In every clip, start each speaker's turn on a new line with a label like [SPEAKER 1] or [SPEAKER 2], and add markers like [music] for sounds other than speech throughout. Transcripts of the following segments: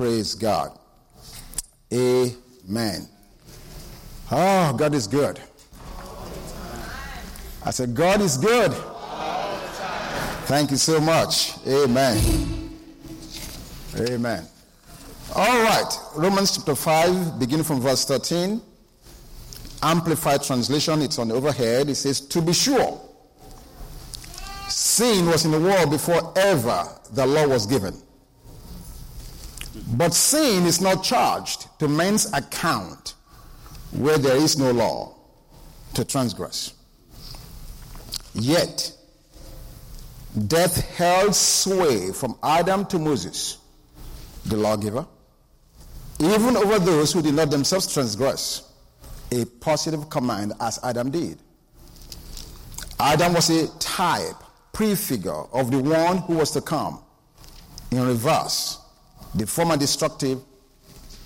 [SPEAKER 1] Praise God. Amen. Oh, God is good. I said, God is good. Thank you so much. Amen. Amen. All right. Romans chapter 5, beginning from verse 13. Amplified translation, it's on the overhead. It says, To be sure, sin was in the world before ever the law was given. But sin is not charged to men's account where there is no law to transgress. Yet, death held sway from Adam to Moses, the lawgiver, even over those who did not themselves transgress a positive command as Adam did. Adam was a type, prefigure of the one who was to come. In reverse, the former destructive,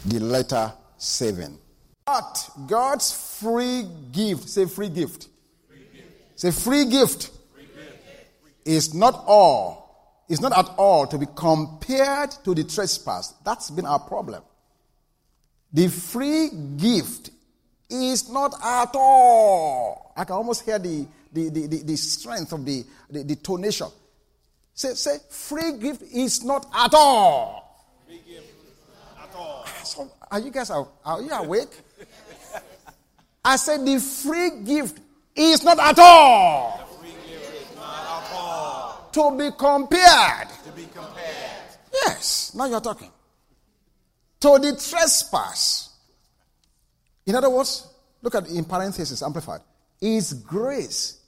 [SPEAKER 1] the latter saving. But God's free gift, say free gift. Say free gift. Free gift. Is not all, is not at all to be compared to the trespass. That's been our problem. The free gift is not at all. I can almost hear the, the, the, the, the strength of the, the, the tonation. Say, say, free gift is not at all. Gift at all. So, are you guys are, are you awake? I said the free gift is not at all. The free gift is not at all. To be compared. To be compared. Yes, now you're talking. To the trespass in other words, look at in parenthesis, amplified. His grace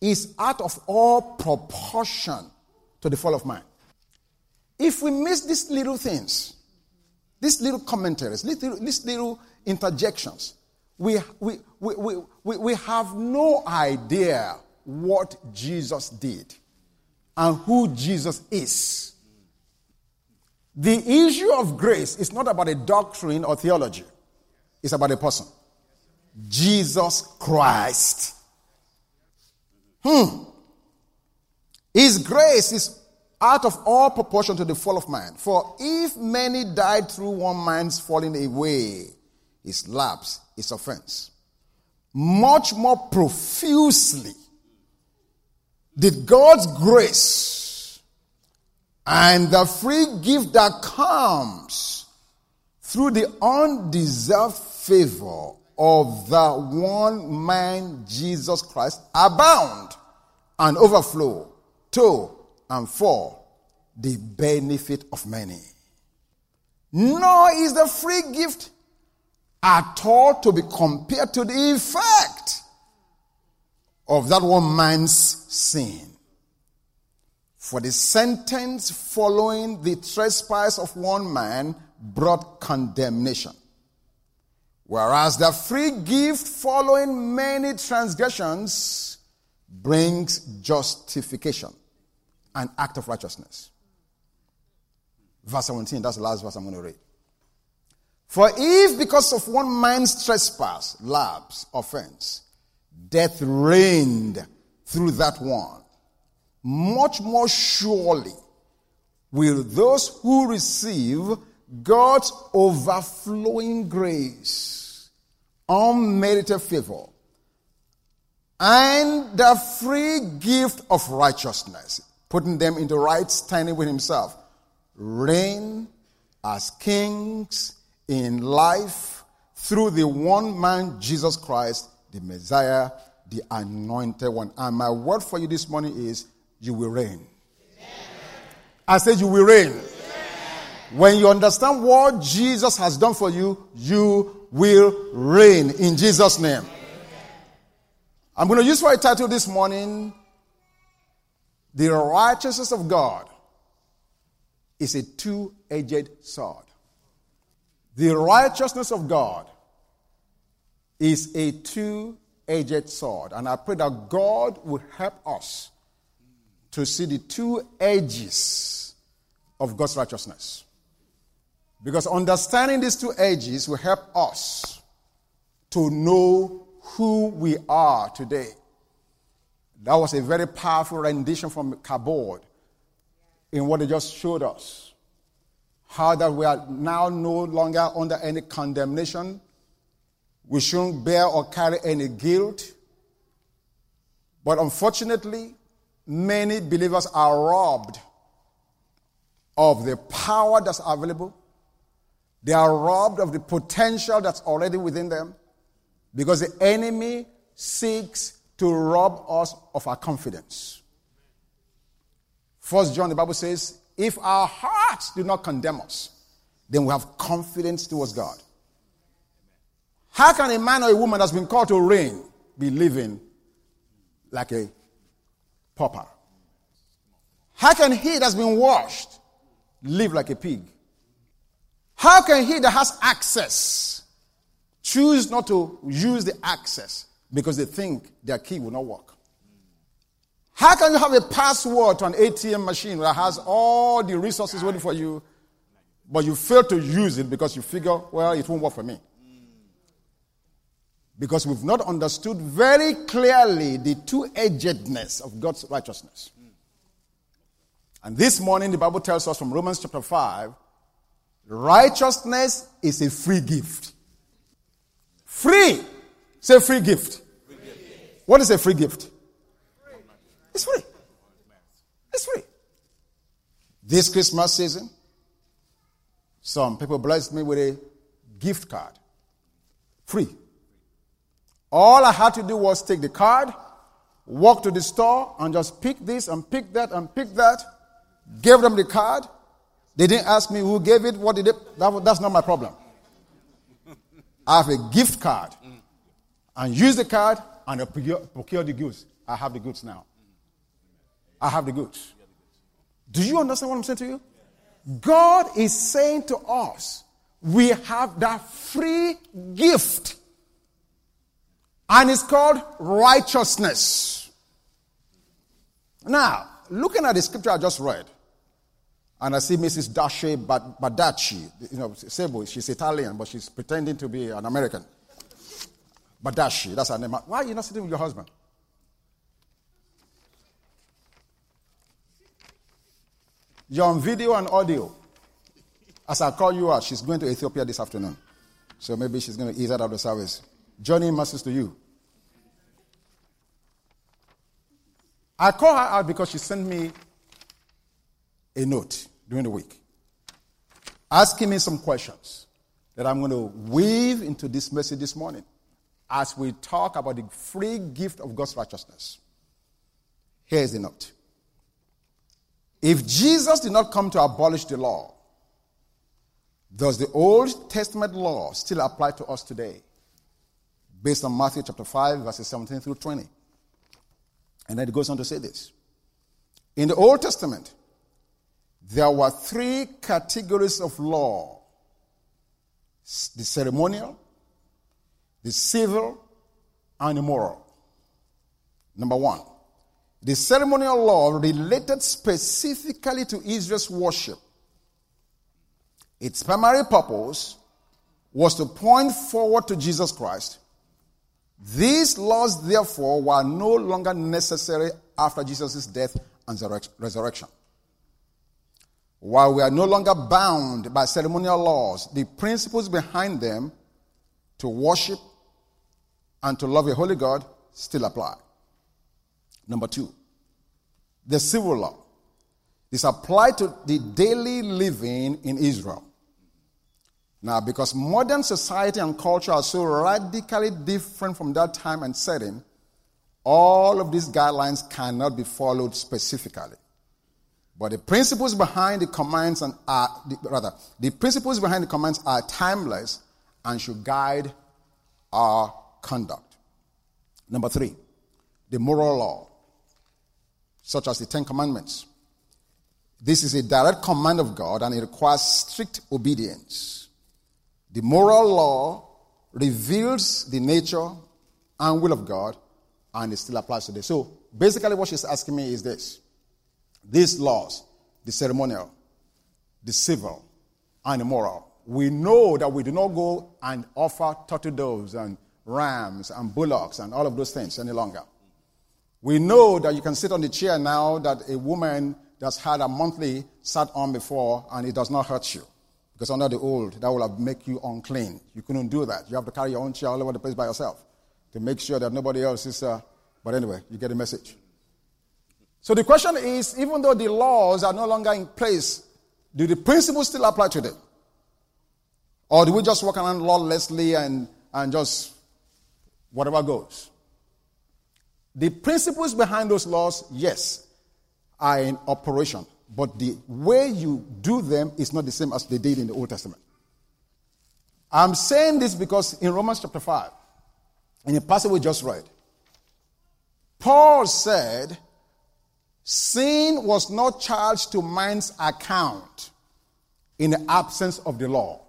[SPEAKER 1] is out of all proportion to the fall of man. If we miss these little things, these little commentaries, these little, these little interjections, we, we, we, we, we have no idea what Jesus did and who Jesus is. The issue of grace is not about a doctrine or theology. It's about a person. Jesus Christ. Hmm. His grace is out of all proportion to the fall of man. For if many died through one man's falling away, his lapse, his offense, much more profusely did God's grace and the free gift that comes through the undeserved favor of the one man Jesus Christ abound and overflow to and for the benefit of many. Nor is the free gift at all to be compared to the effect of that one man's sin. For the sentence following the trespass of one man brought condemnation. Whereas the free gift following many transgressions brings justification, an act of righteousness. Verse 17, that's the last verse I'm going to read. For if because of one man's trespass, lapse, offense, death reigned through that one, much more surely will those who receive God's overflowing grace unmerited favor, and the free gift of righteousness, putting them into right standing with Himself, reign as kings in life through the one man, Jesus Christ, the Messiah, the anointed one. And my word for you this morning is you will reign. Amen. I said you will reign. Amen. When you understand what Jesus has done for you, you will reign in Jesus' name. I'm going to use for a title this morning The Righteousness of God is a two edged sword. The righteousness of God is a two edged sword. And I pray that God will help us to see the two edges of God's righteousness. Because understanding these two edges will help us to know who we are today. That was a very powerful rendition from Kabod in what they just showed us. how that we are now no longer under any condemnation. We shouldn't bear or carry any guilt. But unfortunately, many believers are robbed of the power that's available. They are robbed of the potential that's already within them because the enemy seeks to rob us of our confidence. First John, the Bible says, if our hearts do not condemn us, then we have confidence towards God. How can a man or a woman that's been called to reign be living like a pauper? How can he that's been washed live like a pig? How can he that has access choose not to use the access because they think their key will not work? How can you have a password to an ATM machine that has all the resources waiting for you, but you fail to use it because you figure, well, it won't work for me? Because we've not understood very clearly the two edgedness of God's righteousness. And this morning, the Bible tells us from Romans chapter 5 righteousness is a free gift. Free. Say free gift. Free. What is a free gift? It's free. It's free. This Christmas season, some people blessed me with a gift card. Free. All I had to do was take the card, walk to the store, and just pick this and pick that and pick that. Gave them the card. They didn't ask me who gave it, what did it. That, that's not my problem. I have a gift card. And use the card and procure, the goods. I have the goods now. I have the goods. Do you understand what I'm saying to you? God is saying to us, we have that free gift. And it's called righteousness. Now, looking at the scripture I just read, and I see Mrs. Dashi Badachi, you know, Sebo, she's Italian, but she's pretending to be an American. Badashi, that's her name. Why are you not sitting with your husband? You're on video and audio. As I call you out, she's going to Ethiopia this afternoon. So maybe she's going to ease out of the service. Johnny message to you. I call her out because she sent me a note during the week asking me some questions that I'm going to weave into this message this morning as we talk about the free gift of God's righteousness. Here's the note. If Jesus did not come to abolish the law, does the Old Testament law still apply to us today? Based on Matthew chapter 5, verses 17 through 20. And then it goes on to say this. In the Old Testament, there were three categories of law the ceremonial, the civil, and the moral. Number one, the ceremonial law related specifically to Israel's worship. Its primary purpose was to point forward to Jesus Christ. These laws, therefore, were no longer necessary after Jesus' death and resurrection. While we are no longer bound by ceremonial laws, the principles behind them to worship and to love a holy God still apply. Number two, the civil law. This applied to the daily living in Israel. Now, because modern society and culture are so radically different from that time and setting, all of these guidelines cannot be followed specifically. But the principles behind the commands and are rather the principles behind the commands are timeless and should guide our conduct. Number three, the moral law such as the Ten Commandments. This is a direct command of God and it requires strict obedience. The moral law reveals the nature and will of God and it still applies today. So basically, what she's asking me is this these laws, the ceremonial, the civil, and the moral, we know that we do not go and offer turtle doves and rams and bullocks and all of those things any longer. We know that you can sit on the chair now that a woman that's had a monthly sat on before and it does not hurt you. Because under the old, that will make you unclean. You couldn't do that. You have to carry your own chair all over the place by yourself to make sure that nobody else is. Uh, but anyway, you get the message. So the question is even though the laws are no longer in place, do the principles still apply today? Or do we just walk around lawlessly and, and just whatever goes? The principles behind those laws, yes, are in operation. But the way you do them is not the same as they did in the Old Testament. I'm saying this because in Romans chapter 5, in the passage we just read, Paul said, Sin was not charged to man's account in the absence of the law.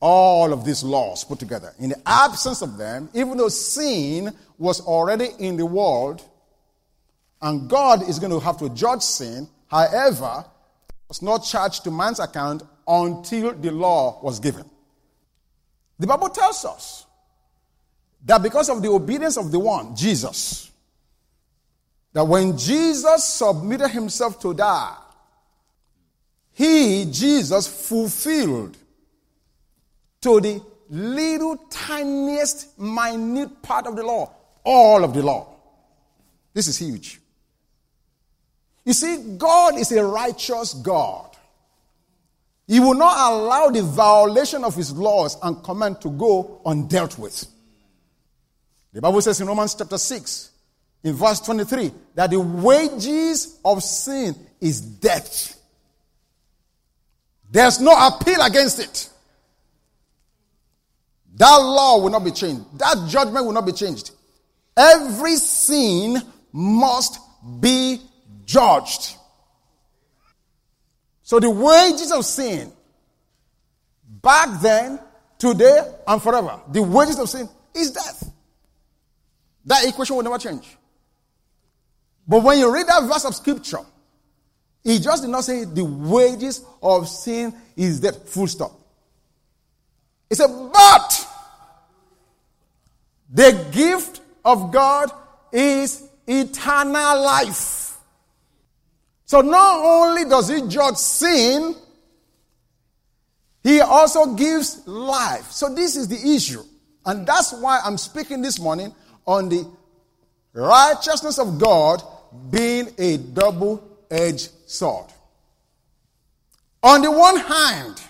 [SPEAKER 1] All of these laws put together. In the absence of them, even though sin was already in the world, and God is going to have to judge sin, however, was not charged to man's account until the law was given. The Bible tells us that because of the obedience of the one, Jesus, that when Jesus submitted himself to die, he, Jesus, fulfilled to the little tiniest, minute part of the law, all of the law. This is huge. You see, God is a righteous God. He will not allow the violation of his laws and command to go undealt with. The Bible says in Romans chapter 6, in verse 23 that the wages of sin is death. There's no appeal against it. That law will not be changed. That judgment will not be changed. Every sin must be judged. So the wages of sin, back then, today, and forever, the wages of sin is death. That equation will never change. But when you read that verse of scripture, he just did not say the wages of sin is death, full stop. He said, but the gift of God is eternal life. So not only does he judge sin, he also gives life. So this is the issue. And that's why I'm speaking this morning on the righteousness of God being a double edged sword. On the one hand,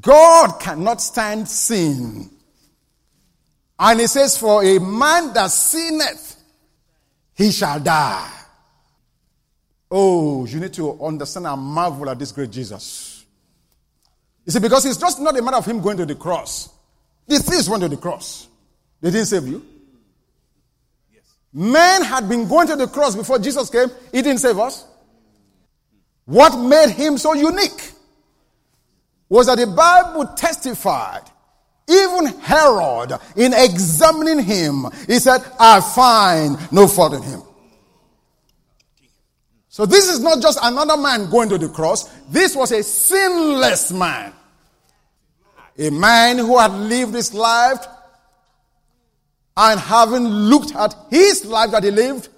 [SPEAKER 1] God cannot stand sin. And he says, For a man that sinneth, he shall die. Oh, you need to understand and marvel at this great Jesus. You see, because it's just not a matter of him going to the cross. The thieves went to the cross. They didn't save you. Yes. Men had been going to the cross before Jesus came. He didn't save us. What made him so unique was that the Bible testified, even Herod, in examining him, he said, I find no fault in him. So this is not just another man going to the cross. This was a sinless man. A man who had lived his life and having looked at his life that he lived,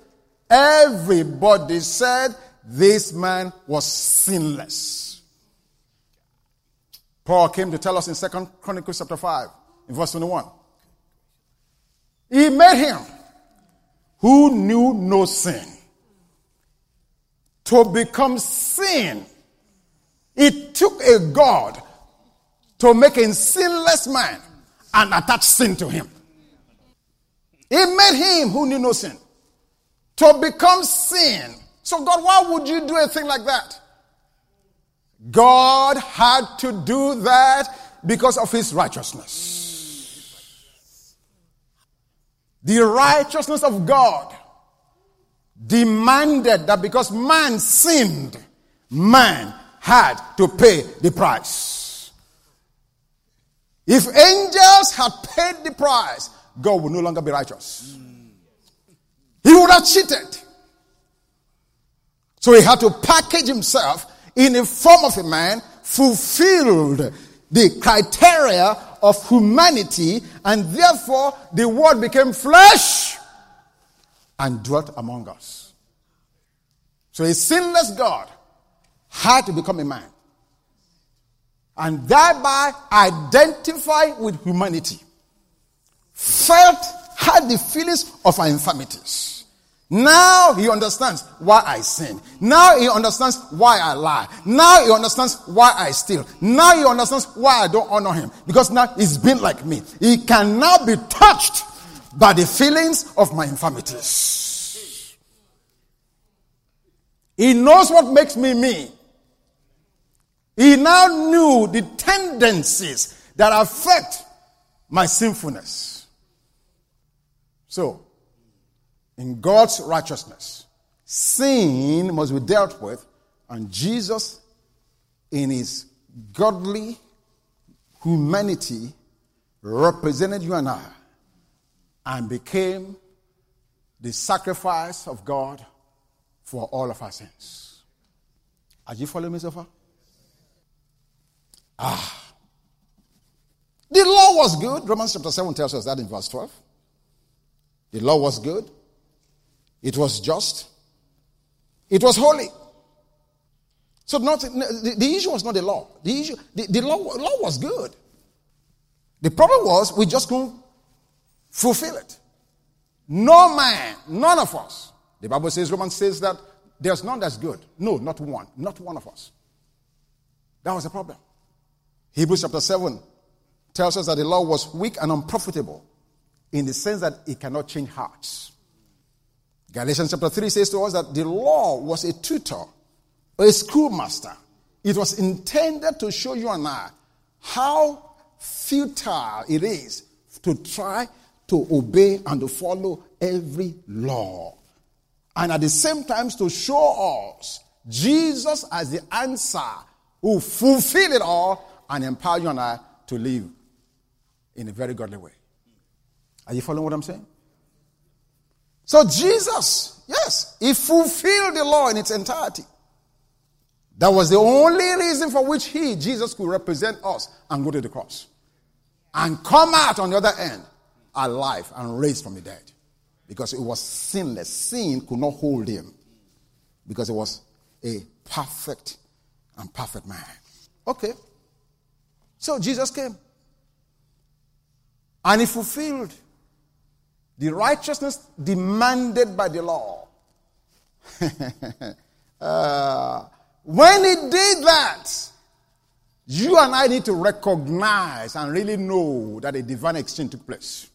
[SPEAKER 1] everybody said this man was sinless. Paul came to tell us in Second Chronicles chapter 5, in verse 21. He made him who knew no sin to become sin. It took a God to make a sinless man and attach sin to him. He made him who knew no sin to become sin. So, God, why would you do a thing like that? God had to do that because of his righteousness. The righteousness of God demanded that because man sinned, man had to pay the price. If angels had paid the price, God would no longer be righteous. He would have cheated. So he had to package himself in the form of a man, fulfilled the criteria of humanity, and therefore the word became flesh and dwelt among us. So a sinless God had to become a man. and thereby identify with humanity. Felt, had the feelings of our infirmities. Now he understands why I sin. Now he understands why I lie. Now he understands why I steal. Now he understands why I don't honor him. Because now he's been like me. He can now be touched by the feelings of my infirmities. He knows what makes me me. He now knew the tendencies that affect my sinfulness. So, in God's righteousness. Sin must be dealt with, and Jesus, in his godly humanity, represented you and I and became the sacrifice of God for all of our sins. Are you following me so far? Ah. The law was good. Romans chapter 7 tells us that in verse 12. The law was good. It was just. It was holy. So not, the, the issue was not the law. The issue, the, the law, law was good. The problem was we just couldn't fulfill it. No man, none of us. The Bible says, Romans says that there's none that's good. No, not one. Not one of us. That was the problem. Hebrews chapter 7 tells us that the law was weak and unprofitable in the sense that it cannot change hearts. Galatians chapter 3 says to us that the law was a tutor, a schoolmaster. It was intended to show you and I how futile it is to try to obey and to follow every law. And at the same time, to show us Jesus as the answer who fulfill it all and empower you and I to live in a very godly way. Are you following what I'm saying? So Jesus, yes, he fulfilled the law in its entirety. That was the only reason for which he, Jesus, could represent us and go to the cross. And come out on the other end alive and raised from the dead. Because it was sinless. Sin could not hold him. Because it was a perfect and perfect man. Okay. So Jesus came. And he fulfilled the righteousness demanded by the law. [laughs] uh, when he did that, you and I need to recognize and really know that a divine exchange took place.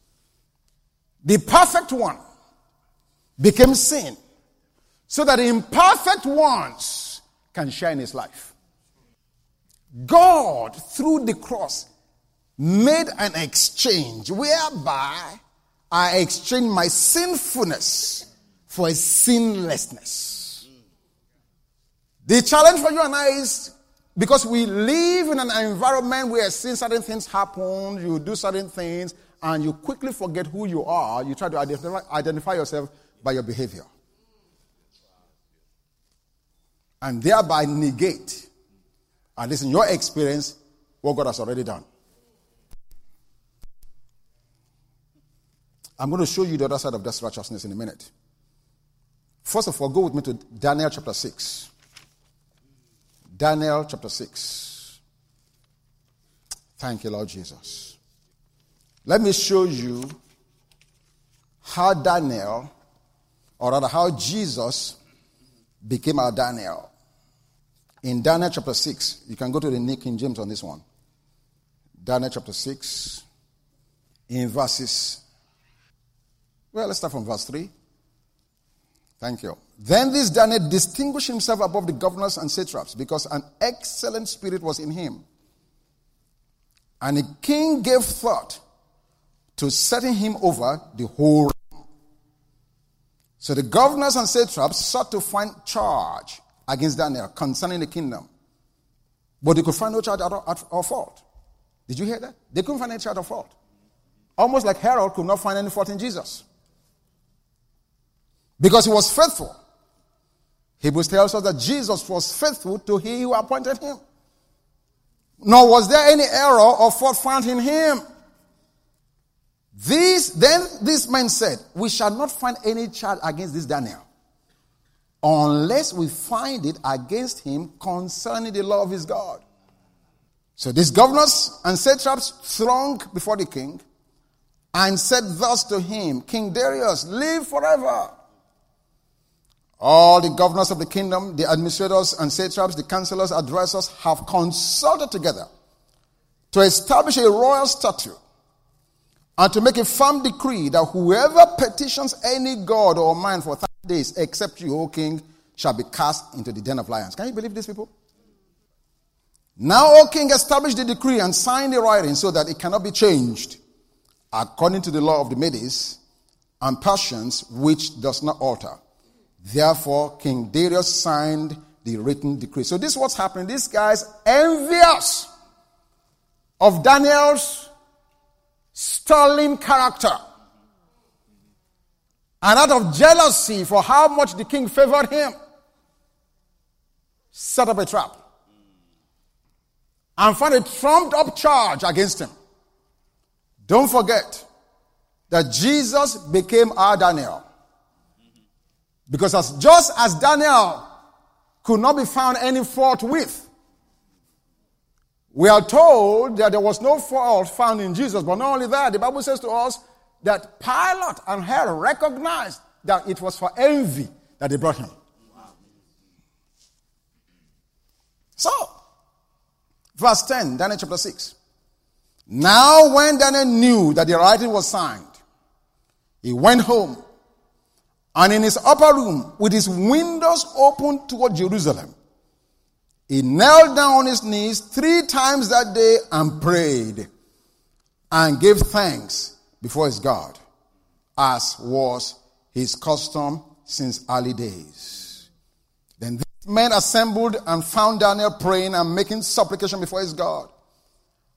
[SPEAKER 1] The perfect one became sin so that the imperfect ones can share in his life. God, through the cross, made an exchange whereby I exchange my sinfulness for a sinlessness. The challenge for you and I is because we live in an environment where seeing certain things happen, you do certain things, and you quickly forget who you are. You try to identify, identify yourself by your behavior. And thereby negate, at least in your experience, what God has already done. I'm going to show you the other side of this righteousness in a minute. First of all, go with me to Daniel chapter 6. Daniel chapter 6. Thank you, Lord Jesus. Let me show you how Daniel, or rather, how Jesus became our Daniel. In Daniel chapter 6, you can go to the New King James on this one. Daniel chapter 6, in verses well, let's start from verse 3. Thank you. Then this Daniel distinguished himself above the governors and satraps because an excellent spirit was in him. And the king gave thought to setting him over the whole realm. So the governors and satraps sought to find charge against Daniel concerning the kingdom. But they could find no charge or fault. Did you hear that? They couldn't find any charge or fault. Almost like Herod could not find any fault in Jesus. Because he was faithful. Hebrews tells us that Jesus was faithful to he who appointed him. Nor was there any error or fault found in him. This, then this man said, We shall not find any charge against this Daniel, unless we find it against him concerning the law of his God. So these governors and satraps thronged before the king and said thus to him, King Darius, live forever. All the governors of the kingdom, the administrators and satraps, the counselors, advisors have consulted together to establish a royal statute and to make a firm decree that whoever petitions any god or man for 30 days except you, O king, shall be cast into the den of lions. Can you believe these people? Now, O king, establish the decree and sign the writing so that it cannot be changed according to the law of the Medes and Persians, which does not alter. Therefore, King Darius signed the written decree. So, this is what's happening. These guys envious of Daniel's sterling character. And out of jealousy for how much the king favored him, set up a trap and found a trumped up charge against him. Don't forget that Jesus became our Daniel. Because as just as Daniel could not be found any fault with, we are told that there was no fault found in Jesus. But not only that, the Bible says to us that Pilate and Herod recognized that it was for envy that they brought him. So, verse 10, Daniel chapter 6. Now, when Daniel knew that the writing was signed, he went home and in his upper room, with his windows open toward Jerusalem, he knelt down on his knees three times that day and prayed and gave thanks before his God, as was his custom since early days. Then these men assembled and found Daniel praying and making supplication before his God.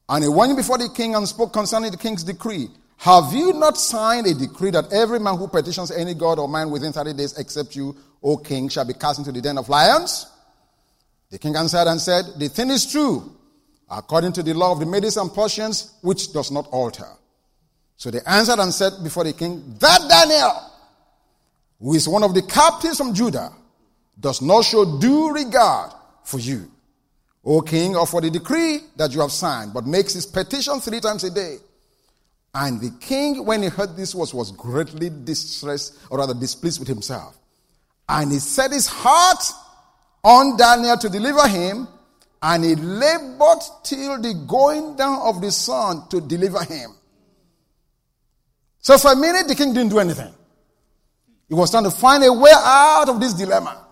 [SPEAKER 1] And he went before the king and spoke concerning the king's decree. Have you not signed a decree that every man who petitions any god or man within 30 days except you, O king, shall be cast into the den of lions? The king answered and said, The thing is true, according to the law of the Medes and Persians, which does not alter. So they answered and said before the king, That Daniel, who is one of the captives from Judah, does not show due regard for you, O king, or for the decree that you have signed, but makes his petition three times a day. And the king, when he heard this, was, was greatly distressed, or rather displeased with himself. And he set his heart on Daniel to deliver him, and he labored till the going down of the sun to deliver him. So for a minute, the king didn't do anything. He was trying to find a way out of this dilemma.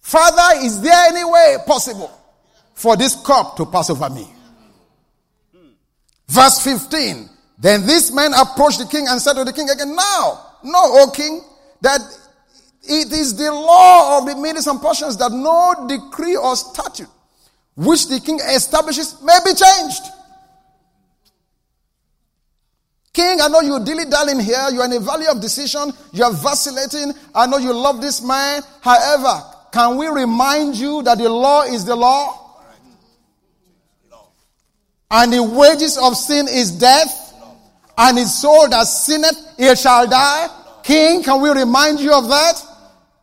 [SPEAKER 1] Father, is there any way possible for this cup to pass over me? Verse 15. Then this man approached the king and said to the king again, Now, no, O king, that it is the law of the Medes and Persians that no decree or statute which the king establishes may be changed. King, I know you're dilly dallying here. You're in a valley of decision. You're vacillating. I know you love this man. However, can we remind you that the law is the law? And the wages of sin is death. And his soul that sinneth, it shall die. King, can we remind you of that?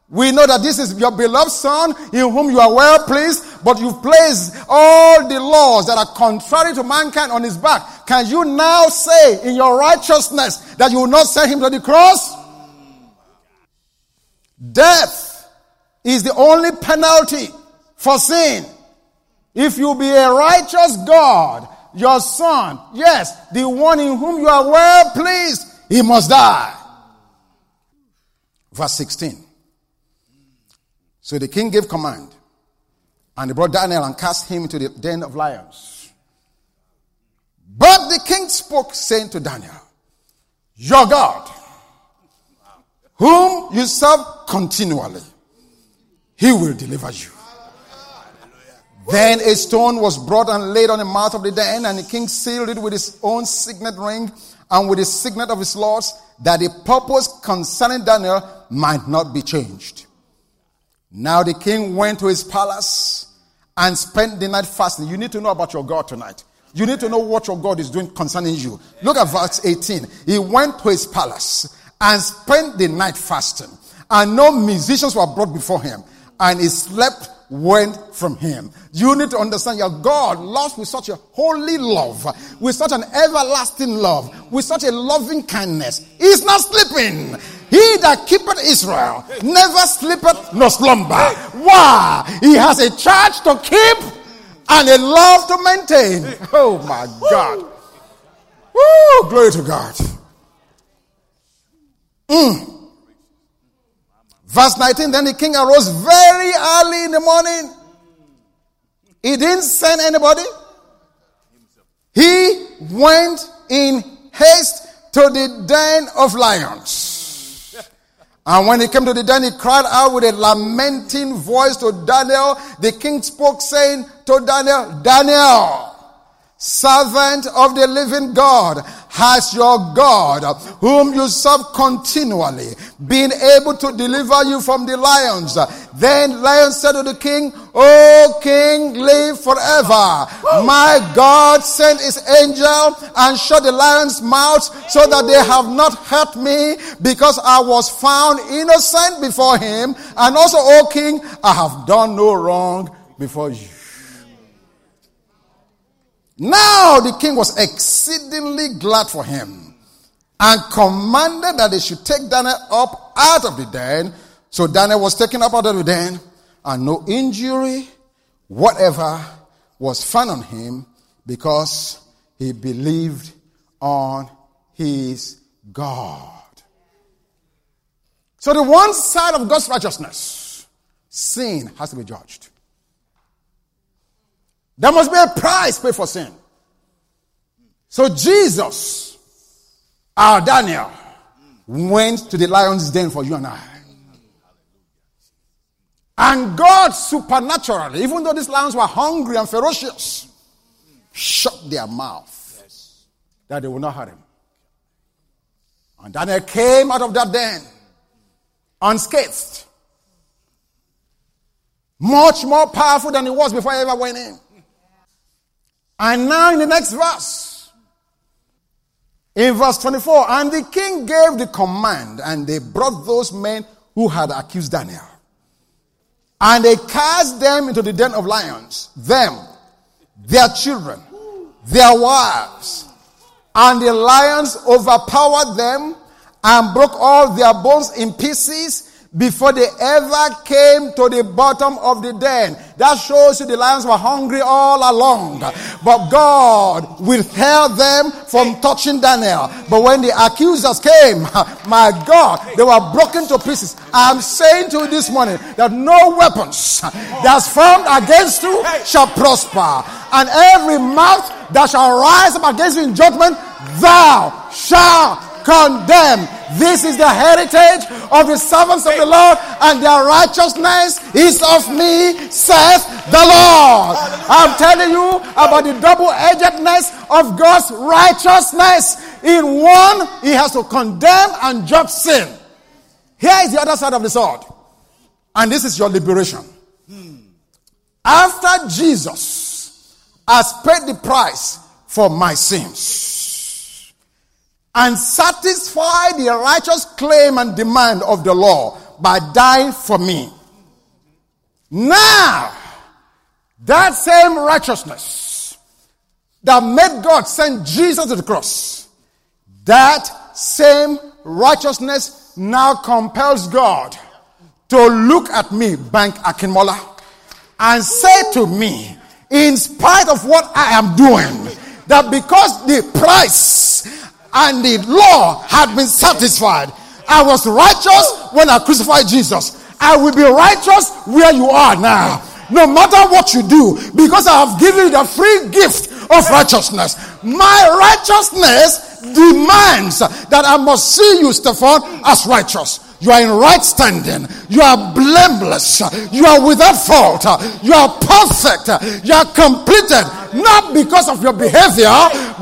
[SPEAKER 1] We know that this is your beloved son in whom you are well pleased, but you've placed all the laws that are contrary to mankind on his back. Can you now say in your righteousness that you will not send him to the cross? Death is the only penalty for sin. If you be a righteous God, your son, yes, the one in whom you are well pleased, he must die. Verse 16. So the king gave command, and they brought Daniel and cast him into the den of lions. But the king spoke, saying to Daniel, Your God, whom you serve continually, he will deliver you. Then a stone was brought and laid on the mouth of the den, and the king sealed it with his own signet ring and with the signet of his lords, that the purpose concerning Daniel might not be changed. Now the king went to his palace and spent the night fasting. You need to know about your God tonight. You need to know what your God is doing concerning you. Look at verse 18. He went to his palace and spent the night fasting. And no musicians were brought before him. And he slept went from him. You need to understand your God loves with such a holy love, with such an everlasting love, with such a loving kindness. He's not sleeping. He that keepeth Israel never sleepeth nor slumber. Why? He has a charge to keep and a love to maintain. Oh my God. Woo! Glory to God. Mm. Verse 19 Then the king arose very early in the morning. He didn't send anybody. He went in haste to the den of lions. And when he came to the den, he cried out with a lamenting voice to Daniel. The king spoke, saying to Daniel, Daniel, servant of the living God, has your God, whom you serve continually, been able to deliver you from the lions? Then lion said to the king, O king, live forever. My God sent his angel and shut the lions' mouths so that they have not hurt me because I was found innocent before him. And also, O king, I have done no wrong before you. Now the king was exceedingly glad for him and commanded that they should take Daniel up out of the den. So Daniel was taken up out of the den, and no injury whatever was found on him because he believed on his God. So the one side of God's righteousness, sin has to be judged. There must be a price paid for sin. So Jesus, our Daniel, went to the lion's den for you and I. And God supernaturally, even though these lions were hungry and ferocious, shut their mouth that they would not hurt him. And Daniel came out of that den unscathed. Much more powerful than he was before he ever went in. And now in the next verse, in verse 24, and the king gave the command, and they brought those men who had accused Daniel. And they cast them into the den of lions, them, their children, their wives. And the lions overpowered them and broke all their bones in pieces before they ever came to the bottom of the den. That shows you the lions were hungry all along. But God withheld them from touching Daniel. But when the accusers came, [laughs] my God, they were broken to pieces. I'm saying to you this morning that no weapons that's formed against you shall prosper. And every mouth that shall rise up against you in judgment, thou shalt condemn. This is the heritage of the servants of the Lord, and their righteousness is of me, saith the Lord. I'm telling you about the double edgedness of God's righteousness. In one, He has to condemn and judge sin. Here is the other side of the sword. And this is your liberation. After Jesus has paid the price for my sins and satisfy the righteous claim and demand of the law by dying for me. Now, that same righteousness that made God send Jesus to the cross, that same righteousness now compels God to look at me, Bank Akinmola, and say to me, in spite of what I am doing, that because the price and the law had been satisfied. I was righteous when I crucified Jesus. I will be righteous where you are now. No matter what you do, because I have given you the free gift of righteousness. My righteousness demands that I must see you, Stefan, as righteous. You are in right standing. You are blameless. You are without fault. You are perfect. You are completed. Not because of your behavior,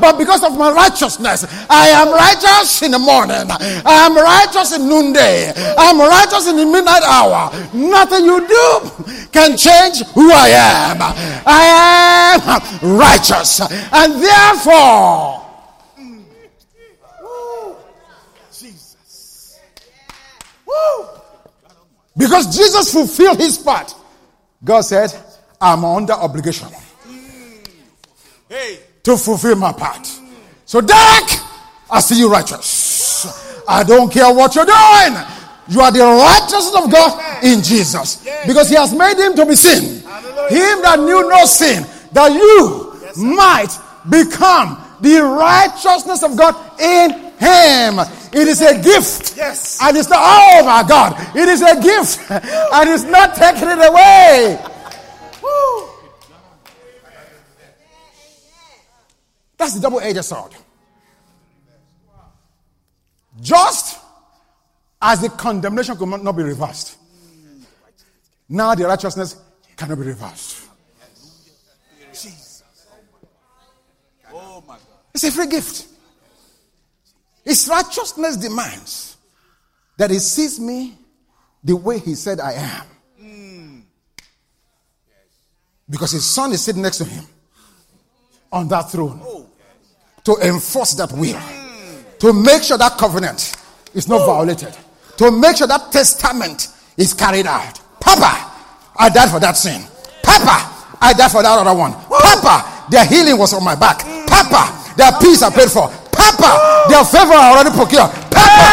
[SPEAKER 1] but because of my righteousness. I am righteous in the morning. I am righteous in noonday. I am righteous in the midnight hour. Nothing you do can change who I am. I am righteous. And therefore, Because Jesus fulfilled his part. God said, I'm under obligation to fulfill my part. So, Derek, I see you righteous. I don't care what you're doing. You are the righteousness of God in Jesus. Because he has made him to be sin. Him that knew no sin, that you might become the righteousness of God in him. It is a gift. Yes. And it's not, oh my God, it is a gift. and it's not taking it away. Woo. That's the double edged sword. Just as the condemnation could not be reversed, now the righteousness cannot be reversed. Jesus. Oh my God. It's a free gift. His righteousness demands that he sees me the way he said I am. Because his son is sitting next to him on that throne to enforce that will, to make sure that covenant is not violated, to make sure that testament is carried out. Papa, I died for that sin. Papa, I died for that other one. Papa, their healing was on my back. Papa, their peace I paid for. Papa, their favor already procured. Papa,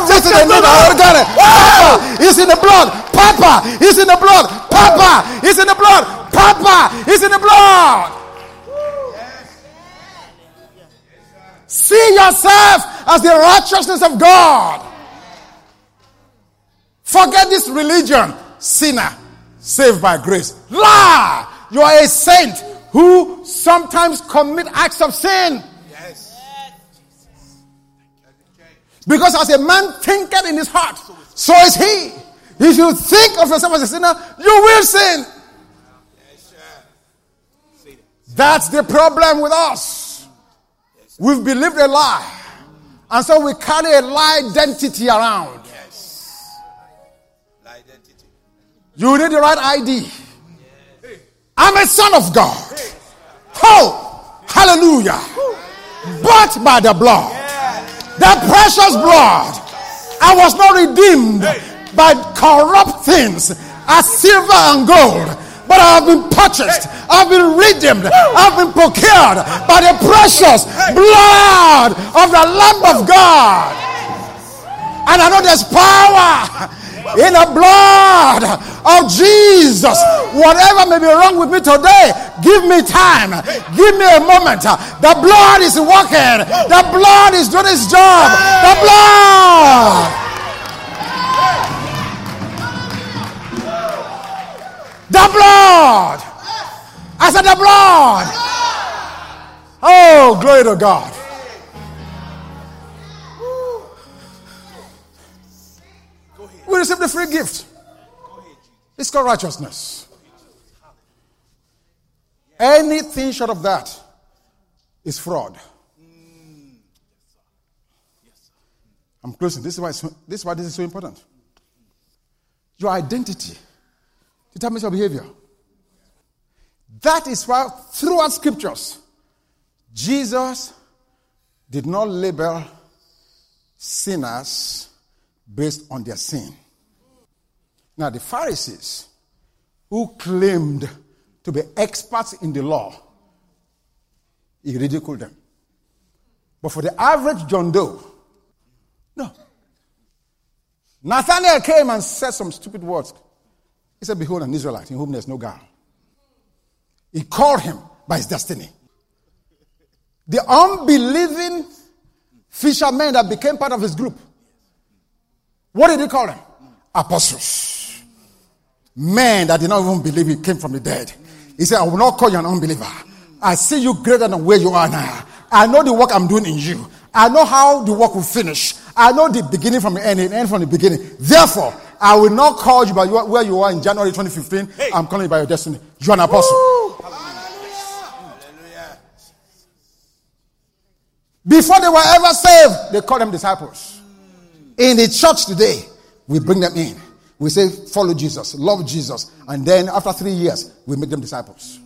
[SPEAKER 1] everything they need already got it. Papa, is in the blood. Papa, is in the blood. Papa, is in the blood. Papa, is in the blood. See yourself as the righteousness of God. Forget this religion, sinner, saved by grace. La! You are a saint who sometimes commit acts of sin. Because as a man thinketh in his heart, so is he. If you think of yourself as a sinner, you will sin. That's the problem with us. We've believed a lie. And so we carry a lie identity around. You need the right ID. I'm a son of God. Oh, hallelujah. Bought by the blood. The precious blood. I was not redeemed by corrupt things as silver and gold. But I have been purchased. I've been redeemed. I've been procured by the precious blood of the Lamb of God. And I know there's power in the blood of Jesus. Whatever may be wrong with me today, give me time. Give me a moment. The blood is working. The blood is doing its job. The blood. The blood. I said the blood. Oh, glory to God. We receive the free gift. It's called righteousness. Anything short of that is fraud. I'm closing. This is why, this is why this is so important. Your identity determines your behavior. That is why, throughout scriptures, Jesus did not label sinners based on their sin. Now, the Pharisees, who claimed to be experts in the law, he ridiculed them. But for the average John Doe, no. Nathanael came and said some stupid words. He said, Behold, an Israelite in whom there's no guile. He called him by his destiny. The unbelieving fishermen that became part of his group what did he call them? Apostles. Men that did not even believe he came from the dead. He said, I will not call you an unbeliever. I see you greater than where you are now. I know the work I'm doing in you. I know how the work will finish. I know the beginning from the end and end from the beginning. Therefore, I will not call you by where you are in January 2015. Hey. I'm calling you by your destiny. You're an apostle. Before they were ever saved, they called them disciples. In the church today, we bring them in. We say, follow Jesus, love Jesus. And then after three years, we make them disciples.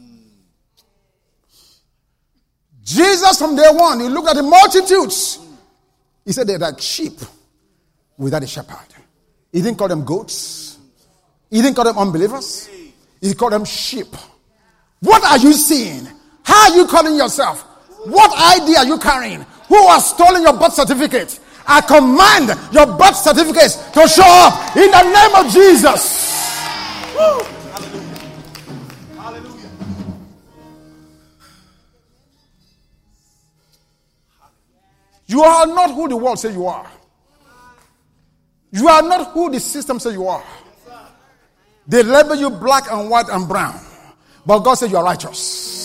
[SPEAKER 1] Jesus, from day one, he looked at the multitudes. He said they're like sheep without a shepherd. He didn't call them goats. He didn't call them unbelievers. He called them sheep. What are you seeing? How are you calling yourself? What idea are you carrying? Who has stolen your birth certificate? I command your birth certificates to show up in the name of Jesus. Hallelujah. You are not who the world say you are. You are not who the system say you are. They label you black and white and brown. But God says you are righteous.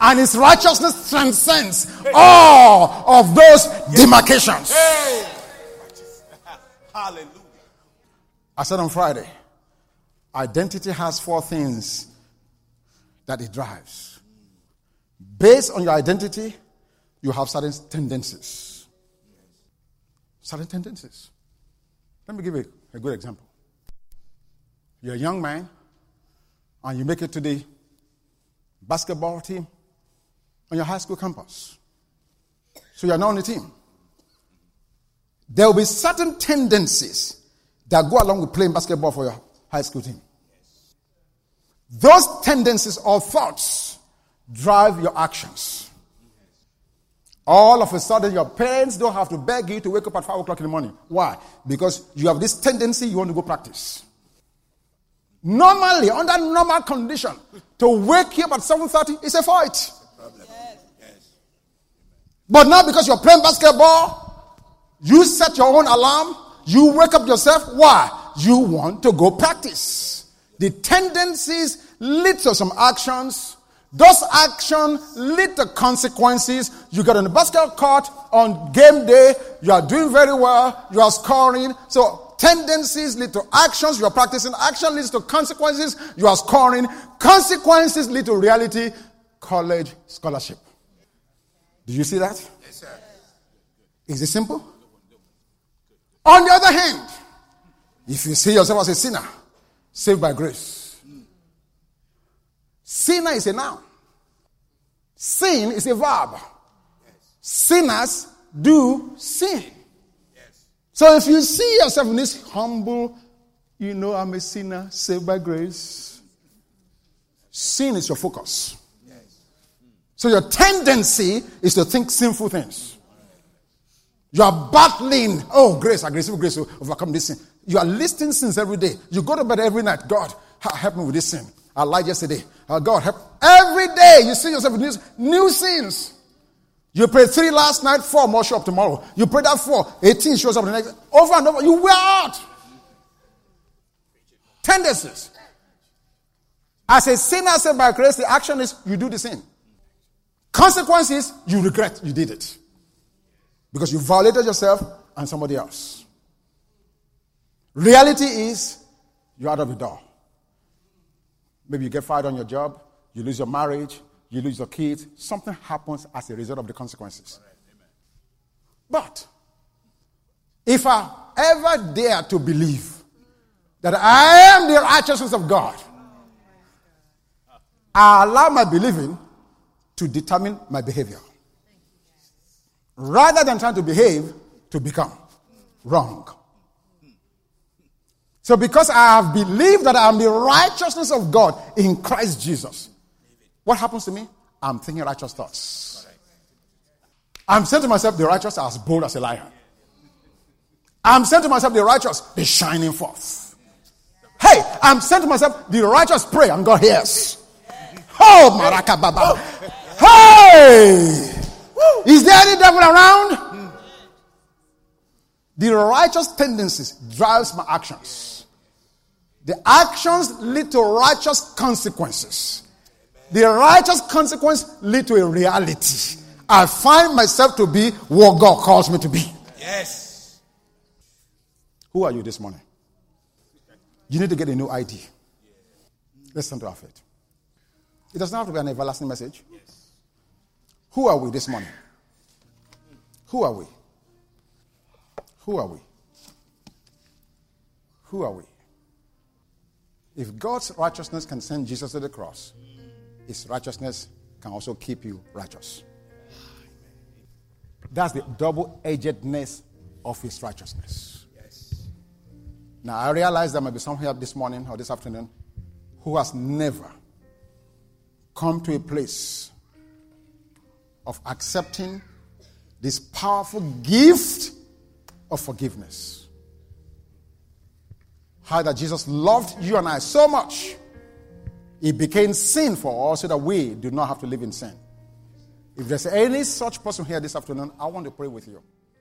[SPEAKER 1] And his righteousness transcends all of those demarcations. [laughs] Hallelujah. I said on Friday, identity has four things that it drives. Based on your identity, you have certain tendencies. Certain tendencies. Let me give you a good example. You're a young man, and you make it to the basketball team on your high school campus. So you're now on the team. There will be certain tendencies that go along with playing basketball for your high school team. Those tendencies or thoughts drive your actions. All of a sudden, your parents don't have to beg you to wake up at 5 o'clock in the morning. Why? Because you have this tendency you want to go practice. Normally, under normal condition, to wake you up at 7.30 is a fight. But now because you're playing basketball, you set your own alarm, you wake up yourself. Why? You want to go practice. The tendencies lead to some actions. Those actions lead to consequences. You get on the basketball court on game day. You are doing very well. You are scoring. So tendencies lead to actions. You are practicing. Action leads to consequences. You are scoring. Consequences lead to reality. College scholarship. Do you see that? Yes, sir. Is it simple? On the other hand, if you see yourself as a sinner, saved by grace, sinner is a noun. Sin is a verb. Sinners do sin. So if you see yourself in this humble, you know, I'm a sinner, saved by grace, sin is your focus. So your tendency is to think sinful things. You are battling, oh, grace, aggressive grace to overcome this sin. You are listing sins every day. You go to bed every night. God, help me with this sin. I lied yesterday. Oh, God, help. Every day you see yourself with new, new sins. You prayed three last night, four more show up tomorrow. You prayed that four, 18 shows up the next. Over and over, you wear out. Tendencies. As a sinner saved by grace, the action is you do the sin. Consequences, you regret you did it. Because you violated yourself and somebody else. Reality is you're out of the door. Maybe you get fired on your job, you lose your marriage, you lose your kids. Something happens as a result of the consequences. But if I ever dare to believe that I am the righteousness of God, I allow my believing to determine my behavior. Rather than trying to behave to become wrong. So, because I have believed that I am the righteousness of God in Christ Jesus, what happens to me? I'm thinking righteous thoughts. I'm saying to myself, the righteous are as bold as a lion. I'm saying to myself, the righteous, be shining forth. Hey, I'm saying to myself, the righteous pray and God hears. Oh, Maraka Baba. Hey! Is there any devil around? The righteous tendencies drives my actions. The actions lead to righteous consequences. The righteous consequence lead to a reality. I find myself to be what God calls me to be. Yes. Who are you this morning? You need to get a new ID. Listen to our faith. It doesn't have to be an everlasting message. Who are we this morning? Who are we? Who are we? Who are we? If God's righteousness can send Jesus to the cross, his righteousness can also keep you righteous. That's the double edgedness of his righteousness. Yes. Now, I realize there might be some here this morning or this afternoon who has never come to a place of accepting this powerful gift of forgiveness. How that Jesus loved you and I so much, he became sin for us so that we do not have to live in sin. If there's any such person here this afternoon, I want to pray with you.